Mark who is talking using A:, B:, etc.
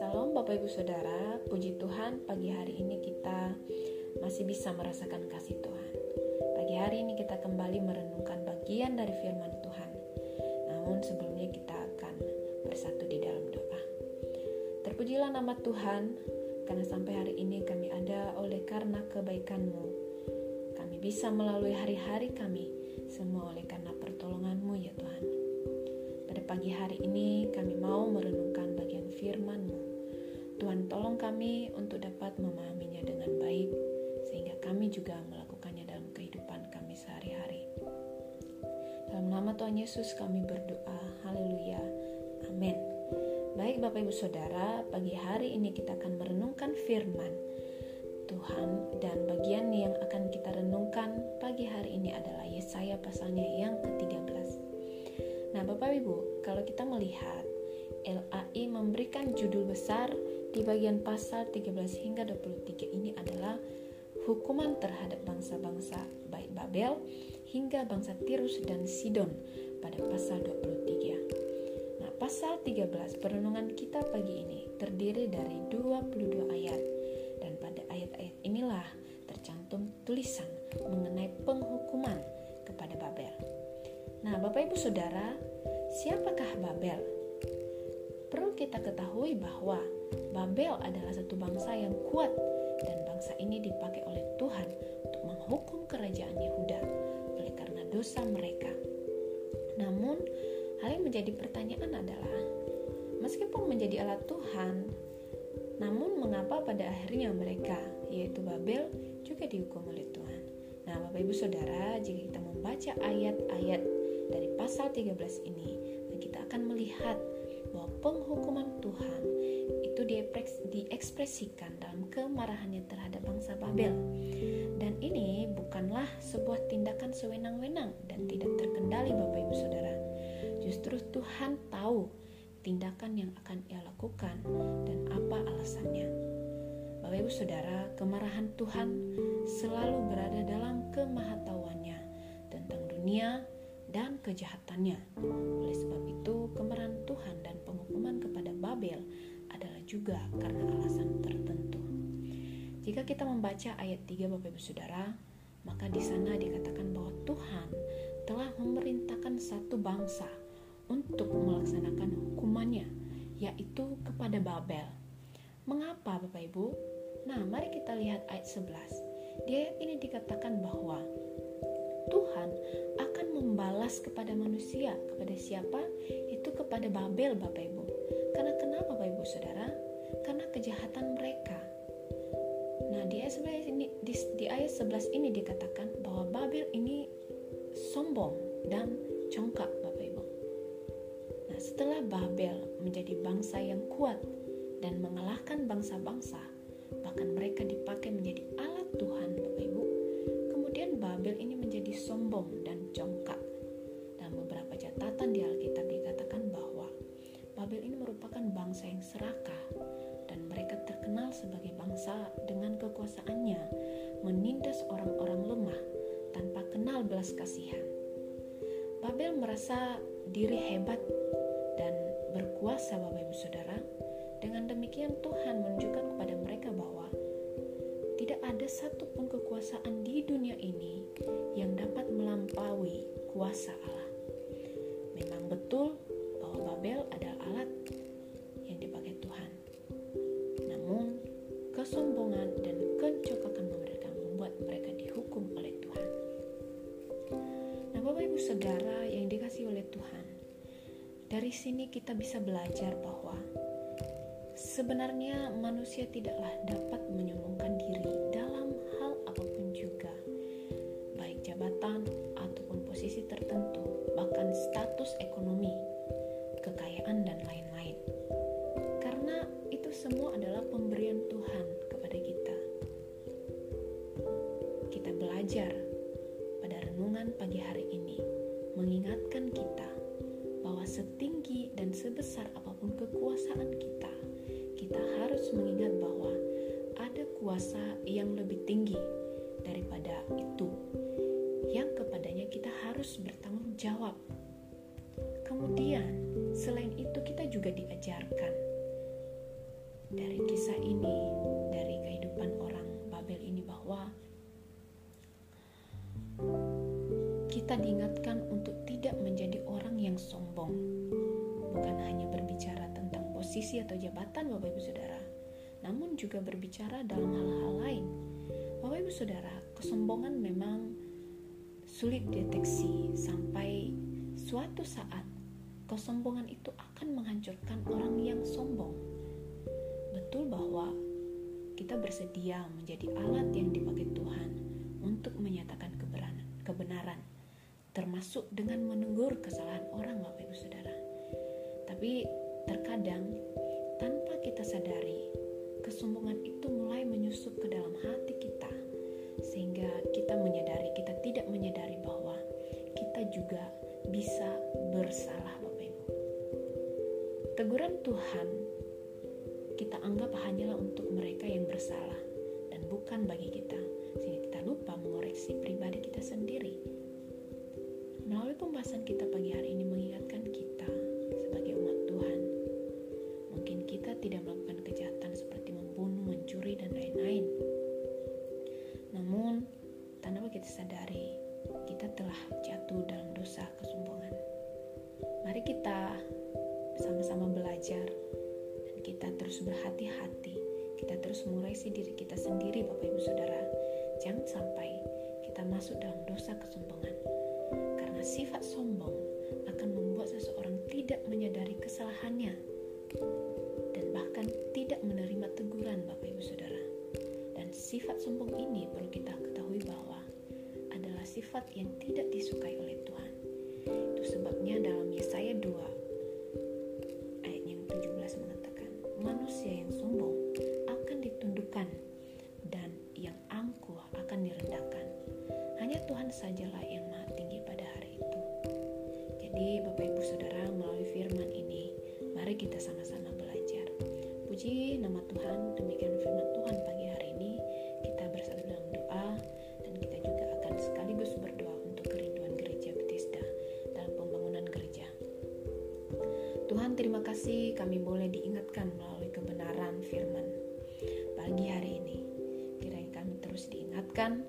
A: Salam Bapak Ibu Saudara, puji Tuhan pagi hari ini kita masih bisa merasakan kasih Tuhan. Pagi hari ini kita kembali merenungkan bagian dari firman Tuhan. Namun sebelumnya kita akan bersatu di dalam doa. Terpujilah nama Tuhan, karena sampai hari ini kami ada oleh karena kebaikan-Mu. Kami bisa melalui hari-hari kami, semua oleh karena hari ini kami mau merenungkan bagian firman-Mu. Tuhan tolong kami untuk dapat memahaminya dengan baik, sehingga kami juga melakukannya dalam kehidupan kami sehari-hari. Dalam nama Tuhan Yesus kami berdoa, haleluya, amin. Baik Bapak Ibu Saudara, pagi hari ini kita akan merenungkan firman Tuhan dan bagian yang akan kita renungkan pagi hari ini adalah Yesaya pasalnya yang ke-13. Nah, Bapak Ibu, kalau kita melihat LAI memberikan judul besar di bagian pasal 13 hingga 23 ini adalah hukuman terhadap bangsa-bangsa baik Babel hingga bangsa Tirus dan Sidon pada pasal 23 pasal 13 perenungan kita pagi ini terdiri dari 22 ayat dan pada ayat-ayat inilah tercantum tulisan mengenai penghukuman kepada. Nah, Bapak Ibu Saudara, siapakah Babel? Perlu kita ketahui bahwa Babel adalah satu bangsa yang kuat dan bangsa ini dipakai oleh Tuhan untuk menghukum kerajaan Yehuda oleh karena dosa mereka. Namun, Hal yang menjadi pertanyaan adalah, meskipun menjadi alat Tuhan, namun mengapa pada akhirnya mereka, yaitu Babel, juga dihukum oleh Tuhan? Nah, Bapak Ibu Saudara, jika kita membaca ayat-ayat dari pasal 13 ini, kita akan melihat bahwa penghukuman Tuhan itu diekspresikan dalam kemarahannya terhadap bangsa Babel. Dan ini bukanlah sebuah tindakan sewenang-wenang dan tidak terkendali Bapak Ibu Saudara Justru Tuhan tahu tindakan yang akan ia lakukan dan apa alasannya. Bapak Ibu Saudara, kemarahan Tuhan selalu berada dalam kemahatauannya tentang dunia kejahatannya. Oleh sebab itu, kemarahan Tuhan dan penghukuman kepada Babel adalah juga karena alasan tertentu. Jika kita membaca ayat 3 Bapak Ibu Saudara, maka di sana dikatakan bahwa Tuhan telah memerintahkan satu bangsa untuk melaksanakan hukumannya, yaitu kepada Babel. Mengapa Bapak Ibu? Nah, mari kita lihat ayat 11. Di ayat ini dikatakan bahwa membalas kepada manusia, kepada siapa? Itu kepada Babel Bapak Ibu. Karena kenapa Bapak Ibu Saudara? Karena kejahatan mereka. Nah, di ayat 11 ini di, di ayat 11 ini dikatakan bahwa Babel ini sombong dan congkak setelah Babel menjadi bangsa yang kuat dan mengalahkan bangsa-bangsa, bahkan mereka dipakai menjadi alat Tuhan, Bapak Ibu. Kemudian Babel ini menjadi sombong dan congkak. Dan beberapa catatan di Alkitab dikatakan bahwa Babel ini merupakan bangsa yang serakah dan mereka terkenal sebagai bangsa dengan kekuasaannya menindas orang-orang lemah tanpa kenal belas kasihan. Babel merasa diri hebat berkuasa Bapak Ibu Saudara. Dengan demikian Tuhan menunjukkan kepada mereka bahwa tidak ada satupun kekuasaan di dunia ini yang dapat melampaui kuasa Allah. Betul bahwa Babel adalah alat yang dipakai Tuhan. Namun, kesombongan dan kecokakan mereka membuat mereka dihukum oleh Tuhan. Nah, Bapak Ibu Saudara yang dikasih oleh Tuhan, dari sini kita bisa belajar bahwa sebenarnya manusia tidaklah dapat menyombongkan diri dalam hal apa pun juga, baik jabatan ataupun posisi tertentu, Belajar pada renungan pagi hari ini mengingatkan kita setinggi dan sebesar apa pun kekuasaan kita, kita harus mengingat bahwa ada kuasa yang lebih tinggi daripada itu, yang kepadanya kita harus bertanggung jawab. Kemudian, selain itu kita juga diajarkan dari kisah ini, kita diingatkan untuk tidak menjadi orang yang sombong. Bukan hanya berbicara tentang posisi atau jabatan Bapak Ibu Saudara, namun juga berbicara dalam hal-hal lain. Bapak Ibu Saudara, kesombongan memang sulit deteksi sampai suatu saat kesombongan itu akan menghancurkan orang yang sombong. Betul bahwa kita bersedia menjadi alat yang dipakai Tuhan untuk menyatakan kebenaran, termasuk dengan menegur kesalahan orang Bapak Ibu Saudara. Tapi terkadang tanpa kita sadari, kesombongan itu mulai menyusup ke dalam hati kita sehingga kita menyadari, kita tidak menyadari bahwa kita juga bisa bersalah Bapak Ibu. Teguran Tuhan kita anggap hanyalah untuk mereka yang bersalah dan bukan bagi kita sehingga kita lupa mengoreksi pribadi kita sendiri. Melalui pembahasan kita pagi hari ini mengingatkan kita sebagai umat Tuhan, mungkin kita tidak melakukan kejahatan seperti membunuh, mencuri, dan lain-lain. Namun, tanpa kita sadari, kita telah jatuh dalam dosa kesombongan. Mari kita sama-sama belajar dan kita terus berhati-hati. Kita terus mengoreksi diri kita sendiri, Bapak Ibu Saudara, Jangan sampai kita masuk dalam dosa kesombongan. Karena sifat sombong akan membuat seseorang tidak menyadari kesalahannya dan bahkan tidak menerima teguran Bapak Ibu Saudara. Dan sifat sombong ini perlu kita ketahui bahwa adalah sifat yang tidak disukai oleh Tuhan. Itu sebabnya dalam Yesaya 2 ayat yang 17 mengatakan, manusia yang sombong akan ditundukkan Tuhan sajalah yang Bapak Ibu Saudara melalui firman ini, mari kita sama-sama belajar. Puji nama Tuhan, demikian firman Tuhan pagi hari ini. Kita bersatu dalam doa dan kita juga akan sekaligus berdoa untuk kerinduan gereja Bethesda dalam pembangunan gereja. Tuhan terima kasih kami boleh diingatkan melalui kebenaran firman pagi hari ini. Kiranya kami terus diingatkan